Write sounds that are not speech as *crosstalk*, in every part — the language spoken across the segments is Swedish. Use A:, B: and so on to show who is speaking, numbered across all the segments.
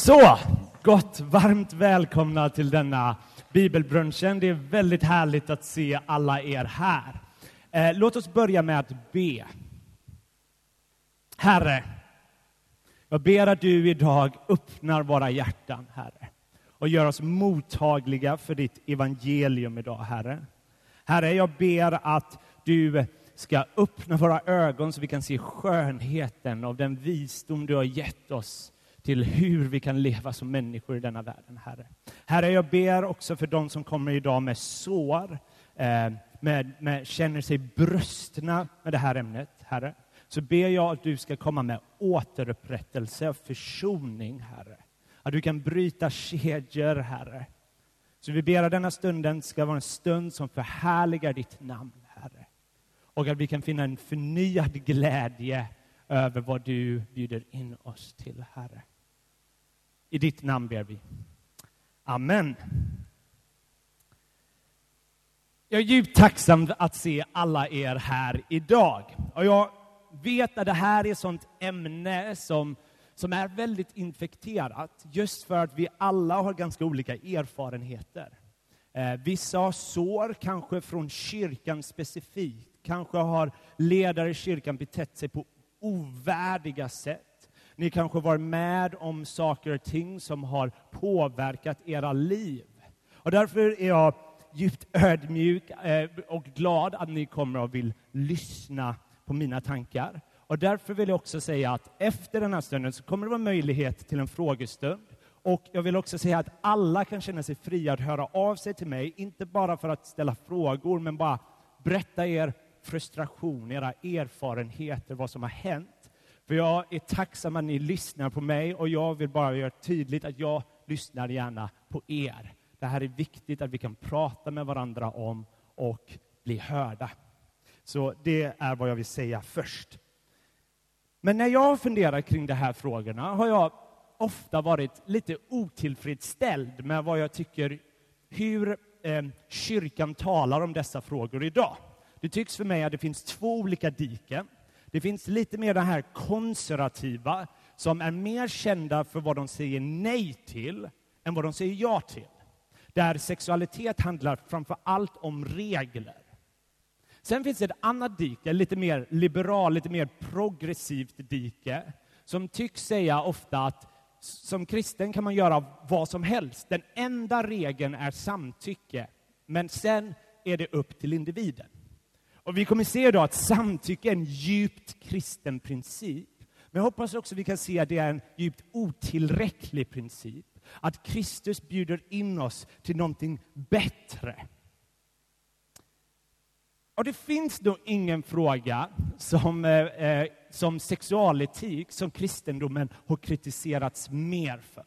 A: Så, gott, varmt välkomna till denna bibelbrunchen. Det är väldigt härligt att se alla er här. Eh, låt oss börja med att be. Herre, jag ber att du idag öppnar våra hjärtan, Herre, och gör oss mottagliga för ditt evangelium idag, Herre. Herre, jag ber att du ska öppna våra ögon så vi kan se skönheten av den visdom du har gett oss till hur vi kan leva som människor i denna världen, Herre. Herre, jag ber också för de som kommer idag med sår, eh, med, med, känner sig brustna med det här ämnet, Herre. Så ber jag att du ska komma med återupprättelse och försoning, Herre. Att du kan bryta kedjor, Herre. Så vi ber att denna stunden ska vara en stund som förhärligar ditt namn, Herre. Och att vi kan finna en förnyad glädje över vad du bjuder in oss till, Herre. I ditt namn ber vi. Amen. Jag är djupt tacksam att se alla er här idag. Och jag vet att det här är ett sånt ämne som, som är väldigt infekterat, just för att vi alla har ganska olika erfarenheter. Eh, vissa har sår, kanske från kyrkan specifikt. Kanske har ledare i kyrkan betett sig på ovärdiga sätt. Ni kanske varit med om saker och ting som har påverkat era liv. Och därför är jag djupt ödmjuk eh, och glad att ni kommer och vill lyssna på mina tankar. Och därför vill jag också säga att efter den här stunden så kommer det vara möjlighet till en frågestund. Och jag vill också säga att alla kan känna sig fria att höra av sig till mig, inte bara för att ställa frågor, men bara berätta er frustration, era erfarenheter, vad som har hänt. För jag är tacksam att ni lyssnar på mig och jag vill bara göra tydligt att jag lyssnar gärna på er. Det här är viktigt att vi kan prata med varandra om och bli hörda. Så det är vad jag vill säga först. Men när jag funderar kring de här frågorna har jag ofta varit lite otillfredsställd med vad jag tycker, hur eh, kyrkan talar om dessa frågor idag. Det tycks för mig att det finns två olika diken. Det finns lite mer det här konservativa som är mer kända för vad de säger nej till än vad de säger ja till. Där sexualitet handlar framför allt om regler. Sen finns det ett annat dike, lite mer liberal, lite mer progressivt dike, som tycks säga ofta att som kristen kan man göra vad som helst. Den enda regeln är samtycke, men sen är det upp till individen. Och vi kommer se idag att samtycke är en djupt kristen princip. Men jag hoppas också vi kan se att det är en djupt otillräcklig princip. Att Kristus bjuder in oss till någonting bättre. Och det finns nog ingen fråga som, eh, eh, som sexualetik som kristendomen har kritiserats mer för.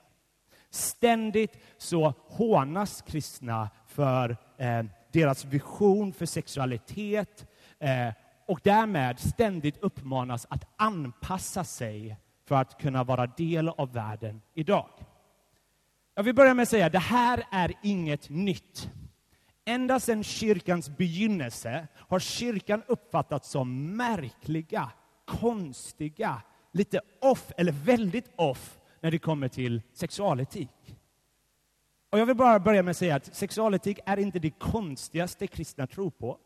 A: Ständigt så hånas kristna för eh, deras vision för sexualitet eh, och därmed ständigt uppmanas att anpassa sig för att kunna vara del av världen idag. Jag vill börja med att säga att det här är inget nytt. Ända sedan kyrkans begynnelse har kyrkan uppfattats som märkliga, konstiga, lite off, eller väldigt off, när det kommer till sexualetik. Och jag vill bara börja med att säga att sexualetik är inte det konstigaste kristna tror på.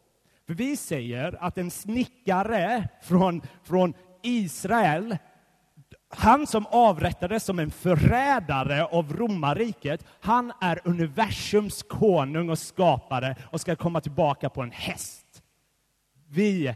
A: För vi säger att en snickare från, från Israel, han som avrättades som en förrädare av romarriket, han är universums konung och skapare och ska komma tillbaka på en häst. Vi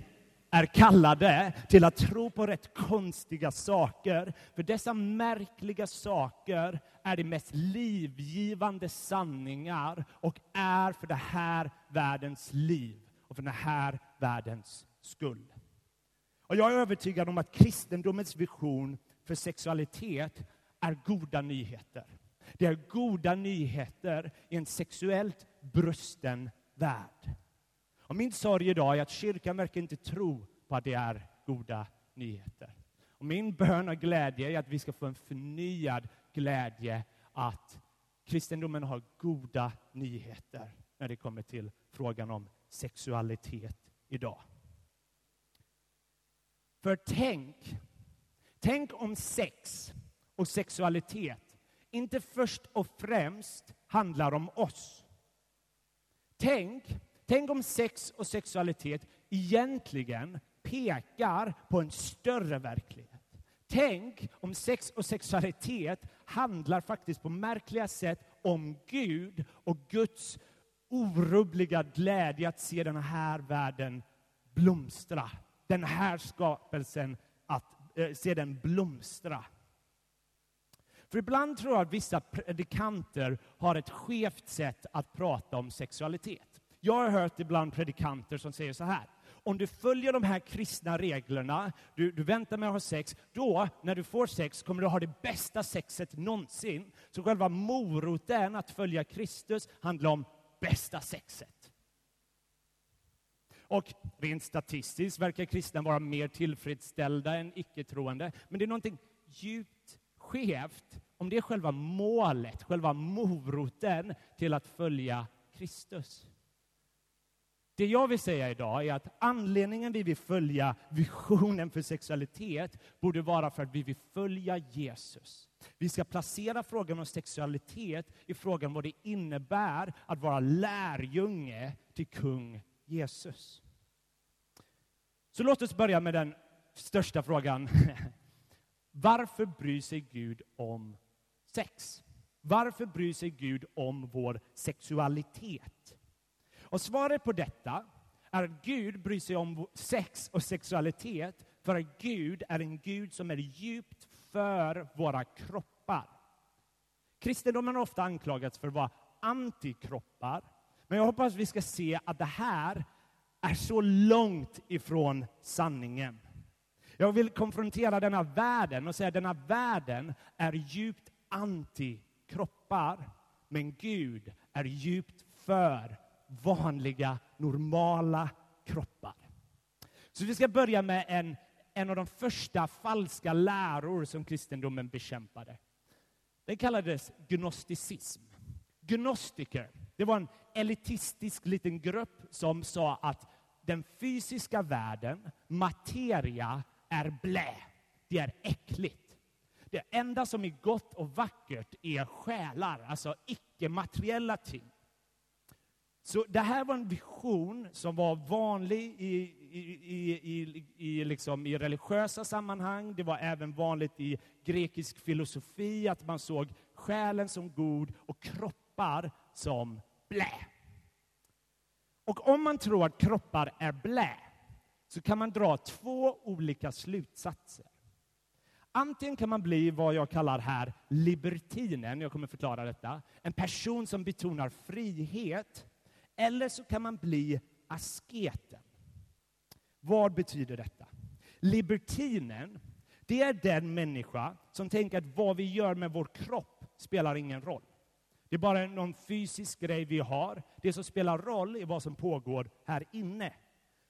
A: är kallade till att tro på rätt konstiga saker. För dessa märkliga saker är de mest livgivande sanningar och är för den här världens liv och för den här världens skull. Och jag är övertygad om att kristendomens vision för sexualitet är goda nyheter. Det är goda nyheter i en sexuellt brusten värld. Och min sorg idag är att kyrkan verkar inte tro på att det är goda nyheter. Och min bön och glädje är att vi ska få en förnyad glädje att kristendomen har goda nyheter när det kommer till frågan om sexualitet idag. För tänk, tänk om sex och sexualitet inte först och främst handlar om oss. Tänk, tänk om sex och sexualitet egentligen pekar på en större verklighet. Tänk om sex och sexualitet handlar faktiskt på märkliga sätt om Gud och Guds orubbliga glädje att se den här världen blomstra. Den här skapelsen, att eh, se den blomstra. För ibland tror jag att vissa predikanter har ett skevt sätt att prata om sexualitet. Jag har hört ibland predikanter som säger så här. Om du följer de här kristna reglerna, du, du väntar med att ha sex, då när du får sex kommer du ha det bästa sexet någonsin. Så själva moroten att följa Kristus handlar om bästa sexet. Och rent statistiskt verkar kristna vara mer tillfredsställda än icke-troende. Men det är någonting djupt skevt om det är själva målet, själva moroten till att följa Kristus. Det jag vill säga idag är att anledningen vi vill följa visionen för sexualitet borde vara för att vi vill följa Jesus. Vi ska placera frågan om sexualitet i frågan vad det innebär att vara lärjunge till kung Jesus. Så låt oss börja med den största frågan. *laughs* Varför bryr sig Gud om sex? Varför bryr sig Gud om vår sexualitet? Och svaret på detta är att Gud bryr sig om sex och sexualitet för att Gud är en Gud som är djupt för våra kroppar. Kristendomen har ofta anklagats för att vara antikroppar, men jag hoppas vi ska se att det här är så långt ifrån sanningen. Jag vill konfrontera denna världen och säga att denna världen är djupt antikroppar, men Gud är djupt för vanliga, normala kroppar. Så vi ska börja med en, en av de första falska läror som kristendomen bekämpade. Den kallades gnosticism. Gnostiker, det var en elitistisk liten grupp som sa att den fysiska världen, materia, är blä. Det är äckligt. Det enda som är gott och vackert är själar, alltså icke-materiella ting. Så det här var en vision som var vanlig i, i, i, i, i, liksom i religiösa sammanhang. Det var även vanligt i grekisk filosofi att man såg själen som god och kroppar som blä. Och om man tror att kroppar är blä så kan man dra två olika slutsatser. Antingen kan man bli vad jag kallar här libertinen, jag kommer förklara detta, en person som betonar frihet eller så kan man bli asketen. Vad betyder detta? Libertinen, det är den människa som tänker att vad vi gör med vår kropp spelar ingen roll. Det är bara någon fysisk grej vi har. Det som spelar roll är vad som pågår här inne.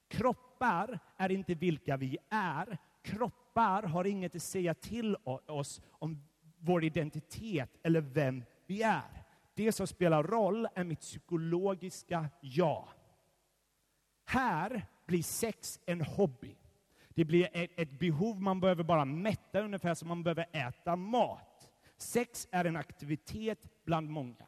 A: Kroppar är inte vilka vi är. Kroppar har inget att säga till oss om vår identitet eller vem vi är. Det som spelar roll är mitt psykologiska jag. Här blir sex en hobby. Det blir ett, ett behov man behöver bara mätta, ungefär som man behöver äta mat. Sex är en aktivitet bland många.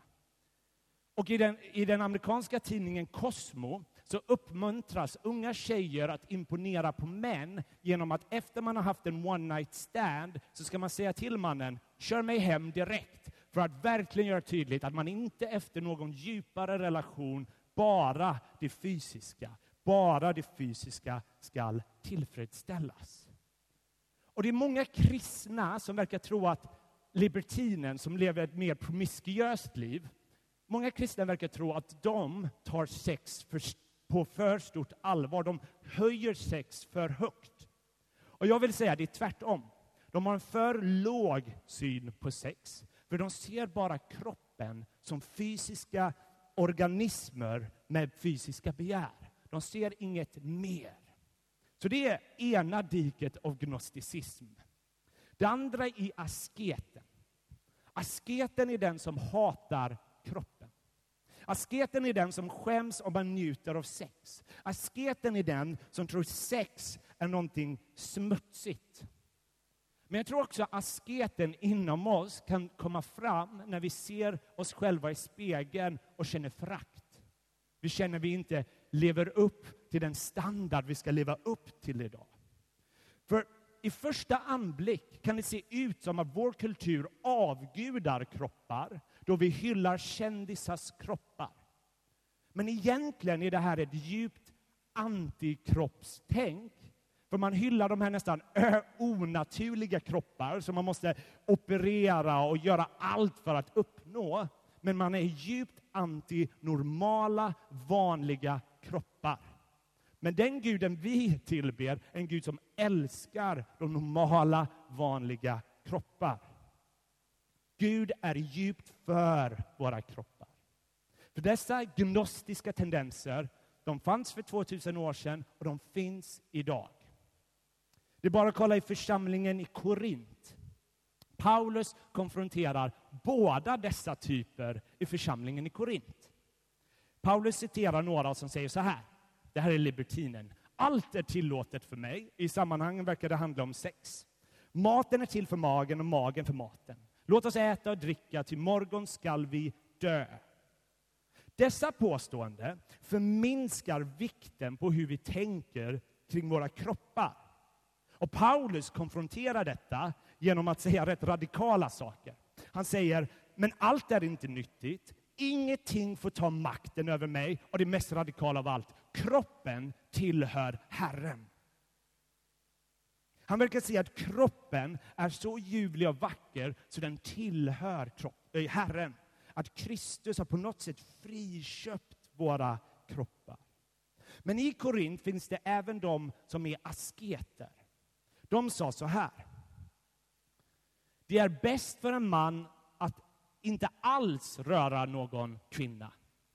A: Och i den, i den amerikanska tidningen Cosmo så uppmuntras unga tjejer att imponera på män genom att efter man har haft en one night stand så ska man säga till mannen, kör mig hem direkt för att verkligen göra tydligt att man inte efter någon djupare relation bara det fysiska, bara det fysiska skall tillfredsställas. Och det är många kristna som verkar tro att libertinen som lever ett mer promiskuöst liv, många kristna verkar tro att de tar sex för, på för stort allvar. De höjer sex för högt. Och jag vill säga att det är tvärtom. De har en för låg syn på sex. För de ser bara kroppen som fysiska organismer med fysiska begär. De ser inget mer. Så det är ena diket av gnosticism. Det andra är asketen. Asketen är den som hatar kroppen. Asketen är den som skäms om man njuter av sex. Asketen är den som tror sex är någonting smutsigt. Men jag tror också asketen inom oss kan komma fram när vi ser oss själva i spegeln och känner frakt. Vi känner att vi inte lever upp till den standard vi ska leva upp till idag. För i första anblick kan det se ut som att vår kultur avgudar kroppar då vi hyllar kändisars kroppar. Men egentligen är det här ett djupt antikroppstänk. För man hyllar de här nästan äh, onaturliga kroppar som man måste operera och göra allt för att uppnå. Men man är djupt anti normala, vanliga kroppar. Men den guden vi tillber är en gud som älskar de normala, vanliga kroppar. Gud är djupt för våra kroppar. För dessa gnostiska tendenser, de fanns för 2000 år sedan och de finns idag. Det är bara att kolla i församlingen i Korint. Paulus konfronterar båda dessa typer i församlingen i Korint. Paulus citerar några som säger så här. Det här är libertinen. Allt är tillåtet för mig. I sammanhangen verkar det handla om sex. Maten är till för magen och magen för maten. Låt oss äta och dricka, till morgon skall vi dö. Dessa påståenden förminskar vikten på hur vi tänker kring våra kroppar. Och Paulus konfronterar detta genom att säga rätt radikala saker. Han säger, men allt är inte nyttigt. Ingenting får ta makten över mig. Och det mest radikala av allt, kroppen tillhör Herren. Han verkar säga att kroppen är så ljuvlig och vacker så den tillhör kropp, äh, Herren. Att Kristus har på något sätt friköpt våra kroppar. Men i Korint finns det även de som är asketer. De sa så här. Det är bäst för en man att inte alls röra någon kvinna.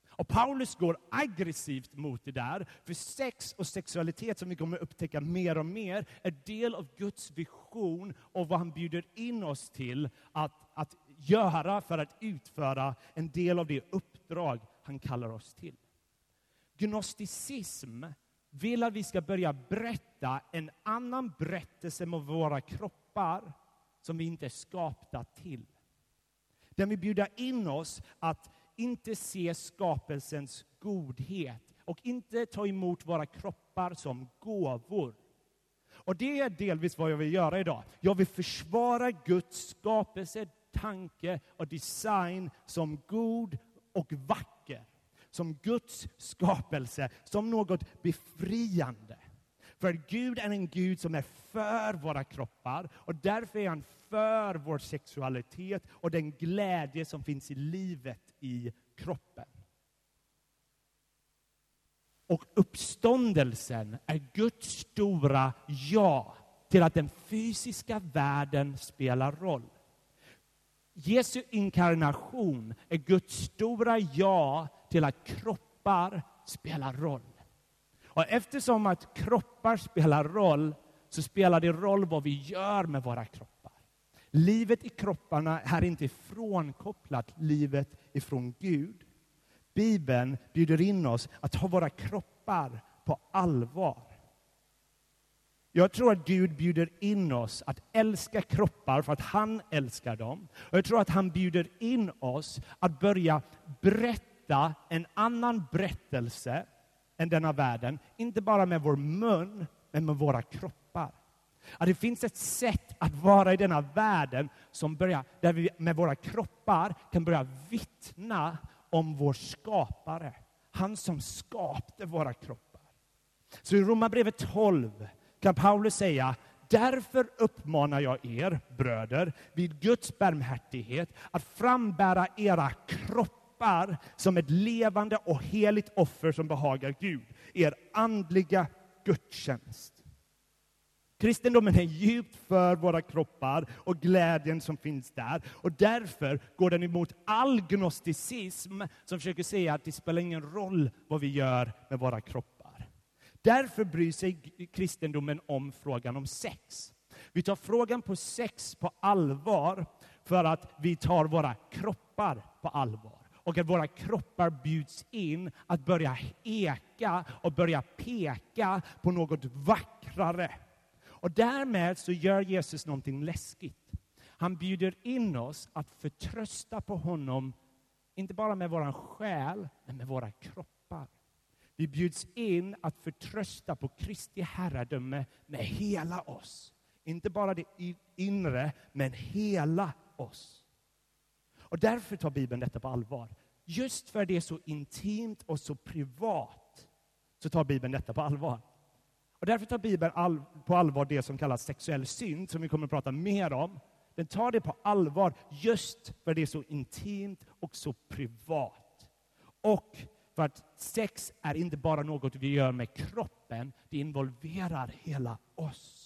A: Och Paulus går aggressivt mot det där, för sex och sexualitet, som vi kommer upptäcka mer och mer, är del av Guds vision och vad han bjuder in oss till att, att göra för att utföra en del av det uppdrag han kallar oss till. Gnosticism vill att vi ska börja berätta en annan berättelse om våra kroppar som vi inte är skapta till. Den vill bjuda in oss att inte se skapelsens godhet och inte ta emot våra kroppar som gåvor. Och det är delvis vad jag vill göra idag. Jag vill försvara Guds skapelse, tanke och design som god och vacker. Som Guds skapelse, som något befriande. För Gud är en Gud som är för våra kroppar och därför är han för vår sexualitet och den glädje som finns i livet i kroppen. Och uppståndelsen är Guds stora ja till att den fysiska världen spelar roll. Jesu inkarnation är Guds stora ja till att kroppar spelar roll. Och eftersom att kroppar spelar roll så spelar det roll vad vi gör med våra kroppar. Livet i kropparna är inte frånkopplat livet ifrån Gud. Bibeln bjuder in oss att ta våra kroppar på allvar. Jag tror att Gud bjuder in oss att älska kroppar för att han älskar dem. Och jag tror att han bjuder in oss att börja brett berätta en annan berättelse än denna världen. Inte bara med vår mun, men med våra kroppar. Att det finns ett sätt att vara i denna världen som börjar, där vi med våra kroppar kan börja vittna om vår skapare. Han som skapade våra kroppar. Så i Romarbrevet 12 kan Paulus säga Därför uppmanar jag er, bröder, vid Guds barmhärtighet att frambära era kroppar som ett levande och heligt offer som behagar Gud, er andliga gudstjänst. Kristendomen är djupt för våra kroppar och glädjen som finns där. Och därför går den emot all gnosticism som försöker säga att det spelar ingen roll vad vi gör med våra kroppar. Därför bryr sig kristendomen om frågan om sex. Vi tar frågan på sex på allvar för att vi tar våra kroppar på allvar och att våra kroppar bjuds in att börja eka och börja peka på något vackrare Och därmed så gör Jesus någonting läskigt. Han bjuder in oss att förtrösta på honom, inte bara med vår själ, men med våra kroppar. Vi bjuds in att förtrösta på Kristi herradöme med hela oss. Inte bara det inre, men hela oss. Och därför tar Bibeln detta på allvar. Just för det är så intimt och så privat så tar Bibeln detta på allvar. Och därför tar Bibeln all, på allvar det som kallas sexuell synd, som vi kommer att prata mer om. Den tar det på allvar just för det är så intimt och så privat. Och för att sex är inte bara något vi gör med kroppen, det involverar hela oss.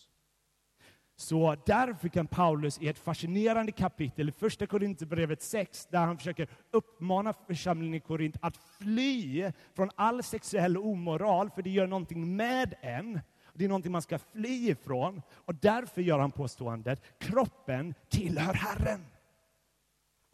A: Så därför kan Paulus i ett fascinerande kapitel i Första Korinthierbrevet 6, där han försöker uppmana församlingen i Korint att fly från all sexuell omoral, för det gör någonting med en. Det är någonting man ska fly ifrån. Och därför gör han påståendet, kroppen tillhör Herren.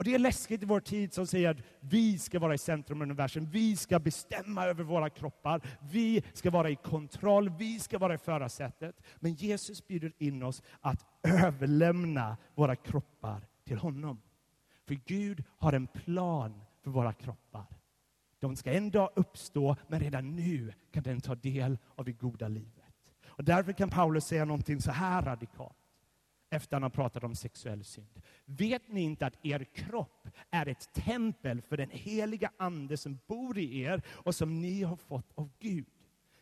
A: Och Det är läskigt i vår tid som säger att vi ska vara i centrum av universum. Vi ska bestämma över våra kroppar. Vi ska vara i kontroll. Vi ska vara i förarsätet. Men Jesus bjuder in oss att överlämna våra kroppar till honom. För Gud har en plan för våra kroppar. De ska en dag uppstå, men redan nu kan den ta del av det goda livet. Och därför kan Paulus säga någonting så här radikalt efter att han har pratat om sexuell synd. Vet ni inte att er kropp är ett tempel för den heliga Ande som bor i er och som ni har fått av Gud?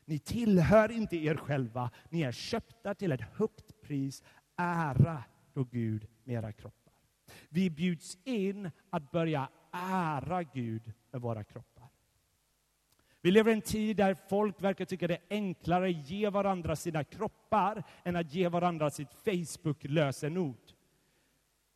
A: Ni tillhör inte er själva, ni är köpta till ett högt pris. Ära då Gud med era kroppar. Vi bjuds in att börja ära Gud med våra kroppar. Vi lever i en tid där folk verkar tycka det är enklare att ge varandra sina kroppar än att ge varandra sitt Facebook-lösenord.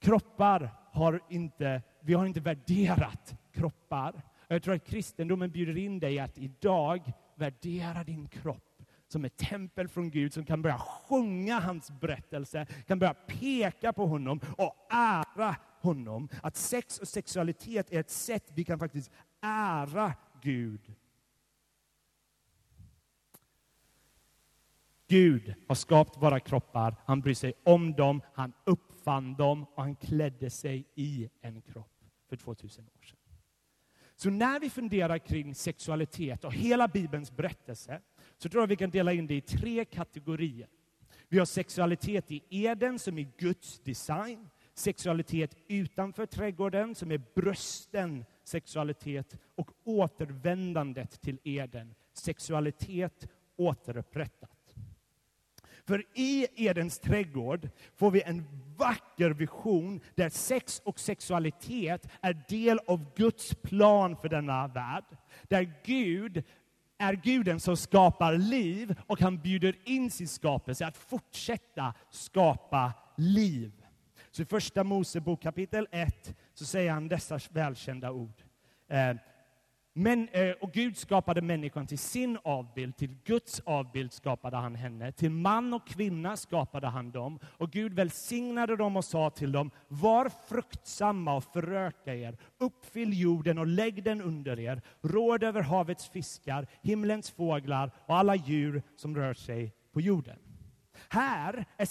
A: Kroppar har inte, vi har inte värderat kroppar. Jag tror att kristendomen bjuder in dig att idag värdera din kropp som ett tempel från Gud som kan börja sjunga hans berättelse, kan börja peka på honom och ära honom. Att sex och sexualitet är ett sätt vi kan faktiskt ära Gud Gud har skapat våra kroppar, han bryr sig om dem, han uppfann dem och han klädde sig i en kropp för 2000 år sedan. Så när vi funderar kring sexualitet och hela Bibelns berättelse så tror jag vi kan dela in det i tre kategorier. Vi har sexualitet i Eden som är Guds design, sexualitet utanför trädgården som är brösten sexualitet och återvändandet till Eden, sexualitet återupprättat. För i Edens trädgård får vi en vacker vision där sex och sexualitet är del av Guds plan för denna värld. Där Gud är guden som skapar liv och han bjuder in sin skapelse att fortsätta skapa liv. Så i Första Mosebok kapitel 1 så säger han dessa välkända ord. Eh, men, eh, och Gud skapade människan till sin avbild, till Guds avbild skapade han henne. Till man och kvinna skapade han dem. Och Gud välsignade dem och sa till dem, var fruktsamma och föröka er, uppfyll jorden och lägg den under er, råd över havets fiskar, himlens fåglar och alla djur som rör sig på jorden. Här är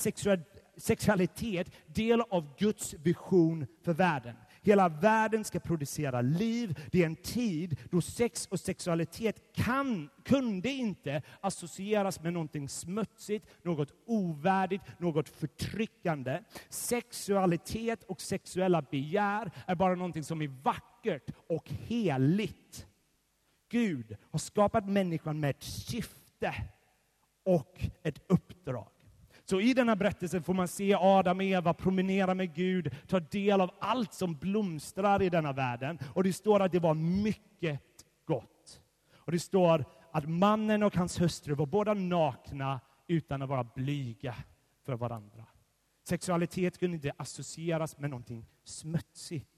A: sexualitet del av Guds vision för världen. Hela världen ska producera liv. Det är en tid då sex och sexualitet kan, kunde inte associeras med någonting smutsigt, något ovärdigt, något förtryckande. Sexualitet och sexuella begär är bara någonting som är vackert och heligt. Gud har skapat människan med ett syfte och ett uppdrag. Så i denna berättelse får man se Adam och Eva promenera med Gud, ta del av allt som blomstrar i denna världen. Och det står att det var mycket gott. Och det står att mannen och hans hustru var båda nakna utan att vara blyga för varandra. Sexualitet kunde inte associeras med någonting smutsigt.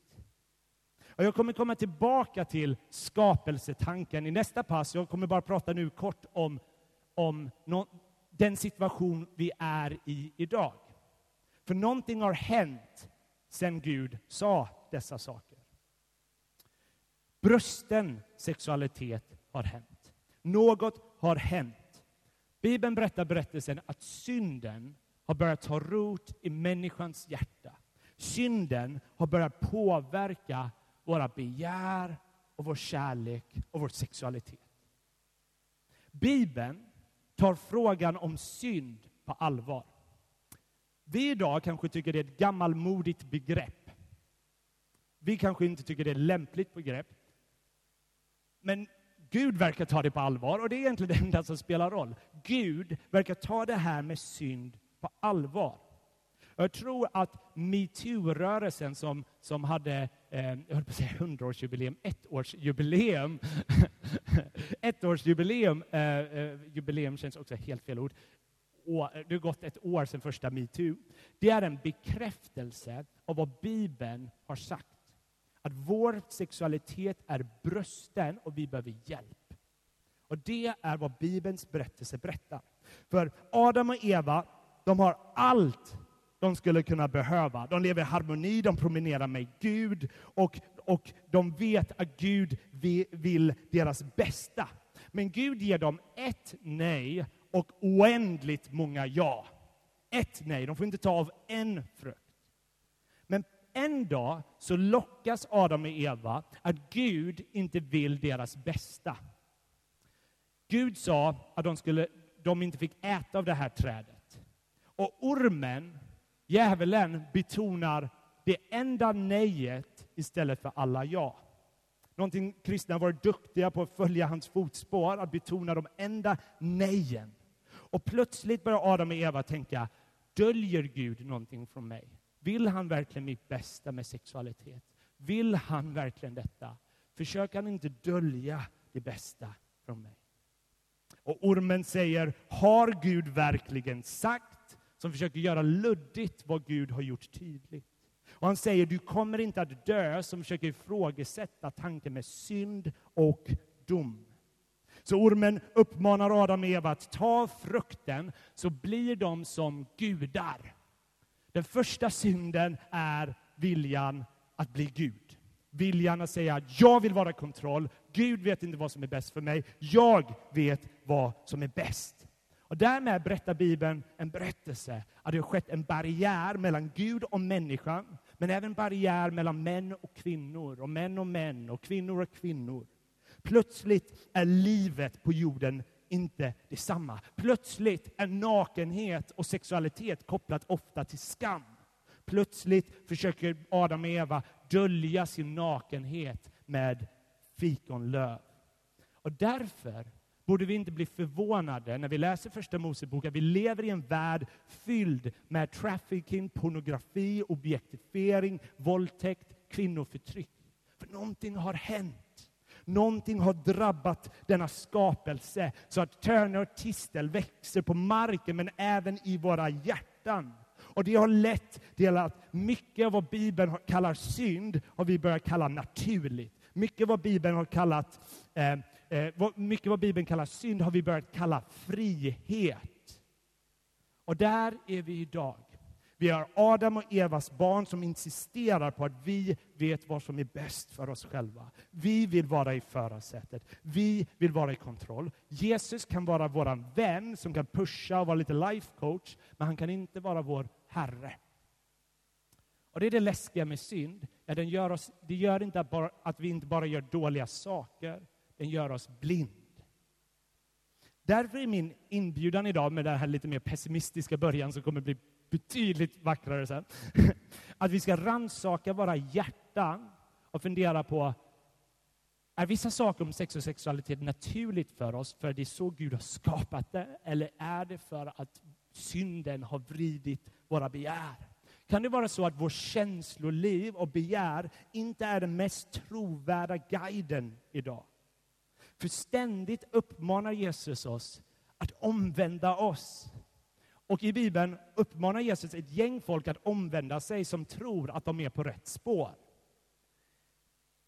A: Och jag kommer komma tillbaka till skapelsetanken i nästa pass. Jag kommer bara prata nu kort om, om no den situation vi är i idag. För någonting har hänt sedan Gud sa dessa saker. Brösten sexualitet har hänt. Något har hänt. Bibeln berättar berättelsen att synden har börjat ta rot i människans hjärta. Synden har börjat påverka våra begär och vår kärlek och vår sexualitet. Bibeln tar frågan om synd på allvar. Vi idag kanske tycker det är ett gammalmodigt begrepp. Vi kanske inte tycker det är ett lämpligt begrepp. Men Gud verkar ta det på allvar och det är egentligen det enda som spelar roll. Gud verkar ta det här med synd på allvar. Jag tror att metoo-rörelsen som, som hade, eh, jag höll på att säga hundraårsjubileum, ettårsjubileum, *laughs* ettårsjubileum, eh, eh, jubileum känns också helt fel ord, och det har gått ett år sedan första metoo. Det är en bekräftelse av vad Bibeln har sagt. Att vår sexualitet är brösten och vi behöver hjälp. Och det är vad Bibelns berättelse berättar. För Adam och Eva, de har allt de skulle kunna behöva. De lever i harmoni, de promenerar med Gud och, och de vet att Gud vill deras bästa. Men Gud ger dem ett nej och oändligt många ja. Ett nej, de får inte ta av en frukt. Men en dag så lockas Adam och Eva att Gud inte vill deras bästa. Gud sa att de, skulle, de inte fick äta av det här trädet. Och ormen, djävulen, betonar det enda nejet istället för alla ja. Någonting kristna har varit duktiga på att följa hans fotspår, att betona de enda nejen. Och plötsligt börjar Adam och Eva tänka, döljer Gud någonting från mig? Vill han verkligen mitt bästa med sexualitet? Vill han verkligen detta? Försöker han inte dölja det bästa från mig? Och ormen säger, har Gud verkligen sagt? Som försöker göra luddigt vad Gud har gjort tydligt. Och han säger, du kommer inte att dö, som försöker ifrågasätta tanken med synd och dom. Så ormen uppmanar Adam och Eva att ta frukten, så blir de som gudar. Den första synden är viljan att bli Gud. Viljan att säga jag vill vara i kontroll, Gud vet inte vad som är bäst för mig, jag vet vad som är bäst. Och därmed berättar Bibeln en berättelse att det har skett en barriär mellan Gud och människan, men även barriär mellan män och kvinnor, och män och män, och kvinnor och kvinnor. Plötsligt är livet på jorden inte detsamma. Plötsligt är nakenhet och sexualitet kopplat ofta till skam. Plötsligt försöker Adam och Eva dölja sin nakenhet med fikonlöv. Och därför borde vi inte bli förvånade när vi läser Första Mosebok att vi lever i en värld fylld med trafficking, pornografi, objektifiering, våldtäkt, kvinnoförtryck. För någonting har hänt. Någonting har drabbat denna skapelse så att törnar och tistel växer på marken men även i våra hjärtan. Och det har lett till att mycket av vad Bibeln kallar synd har vi börjat kalla naturligt. Mycket av vad Bibeln har kallat eh, eh, mycket vad Bibeln kallar synd har vi börjat kalla frihet. Och där är vi idag. Vi har Adam och Evas barn som insisterar på att vi vet vad som är bäst för oss själva. Vi vill vara i förarsätet. Vi vill vara i kontroll. Jesus kan vara vår vän som kan pusha och vara lite life coach, men han kan inte vara vår Herre. Och Det är det läskiga med synd. Ja, den gör oss, det gör inte att, bara, att vi inte bara gör dåliga saker, den gör oss blind. Därför är min inbjudan idag med den här lite mer pessimistiska början som kommer bli betydligt vackrare sen. *laughs* Att vi ska ransaka våra hjärtan och fundera på är vissa saker om sex och sexualitet naturligt för oss för det är så Gud har skapat det? Eller är det för att synden har vridit våra begär? Kan det vara så att vårt känsloliv och begär inte är den mest trovärda guiden idag? För ständigt uppmanar Jesus oss att omvända oss och i Bibeln uppmanar Jesus ett gäng folk att omvända sig som tror att de är på rätt spår.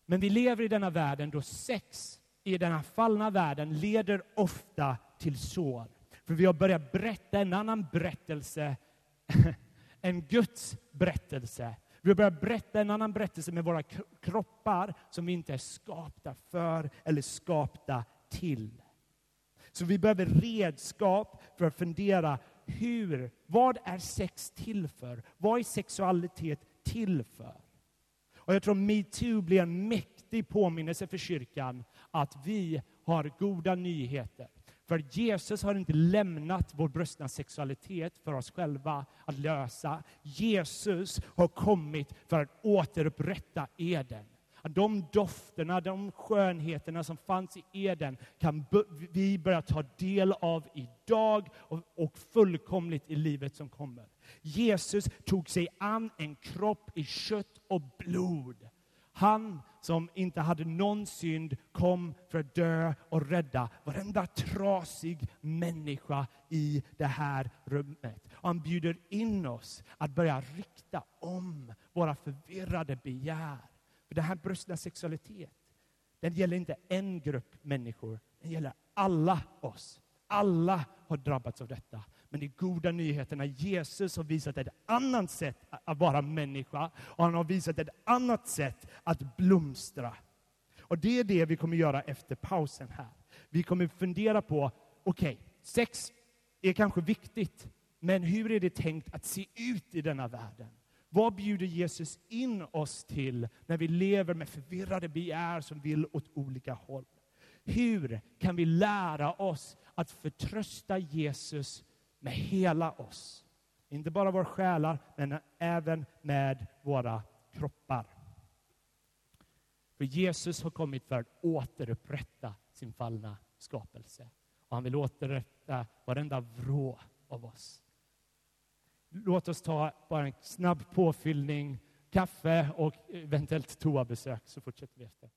A: Men vi lever i denna världen då sex i denna fallna världen leder ofta till sår. För vi har börjat berätta en annan berättelse *laughs* än Guds berättelse. Vi har börjat berätta en annan berättelse med våra kroppar som vi inte är skapta för eller skapta till. Så vi behöver redskap för att fundera hur, vad är sex till för? Vad är sexualitet till för? Och jag tror metoo blir en mäktig påminnelse för kyrkan att vi har goda nyheter. För Jesus har inte lämnat vår brustna sexualitet för oss själva att lösa. Jesus har kommit för att återupprätta Eden. Att de dofterna, de skönheterna som fanns i Eden kan vi börja ta del av idag och, och fullkomligt i livet som kommer. Jesus tog sig an en kropp i kött och blod. Han som inte hade någon synd kom för att dö och rädda varenda trasig människa i det här rummet. Och han bjuder in oss att börja rikta om våra förvirrade begär. För den här brustna sexualitet, den gäller inte en grupp människor, den gäller alla oss. Alla har drabbats av detta. Men de goda nyheterna, Jesus har visat ett annat sätt att vara människa och han har visat ett annat sätt att blomstra. Och det är det vi kommer göra efter pausen här. Vi kommer fundera på, okej, okay, sex är kanske viktigt, men hur är det tänkt att se ut i denna världen? Vad bjuder Jesus in oss till när vi lever med förvirrade begär som vill åt olika håll? Hur kan vi lära oss att förtrösta Jesus med hela oss? Inte bara våra själar, men även med våra kroppar. För Jesus har kommit för att återupprätta sin fallna skapelse. Och han vill återupprätta varenda vrå av oss. Låt oss ta bara en snabb påfyllning, kaffe och eventuellt toabesök, så fortsätter vi efter.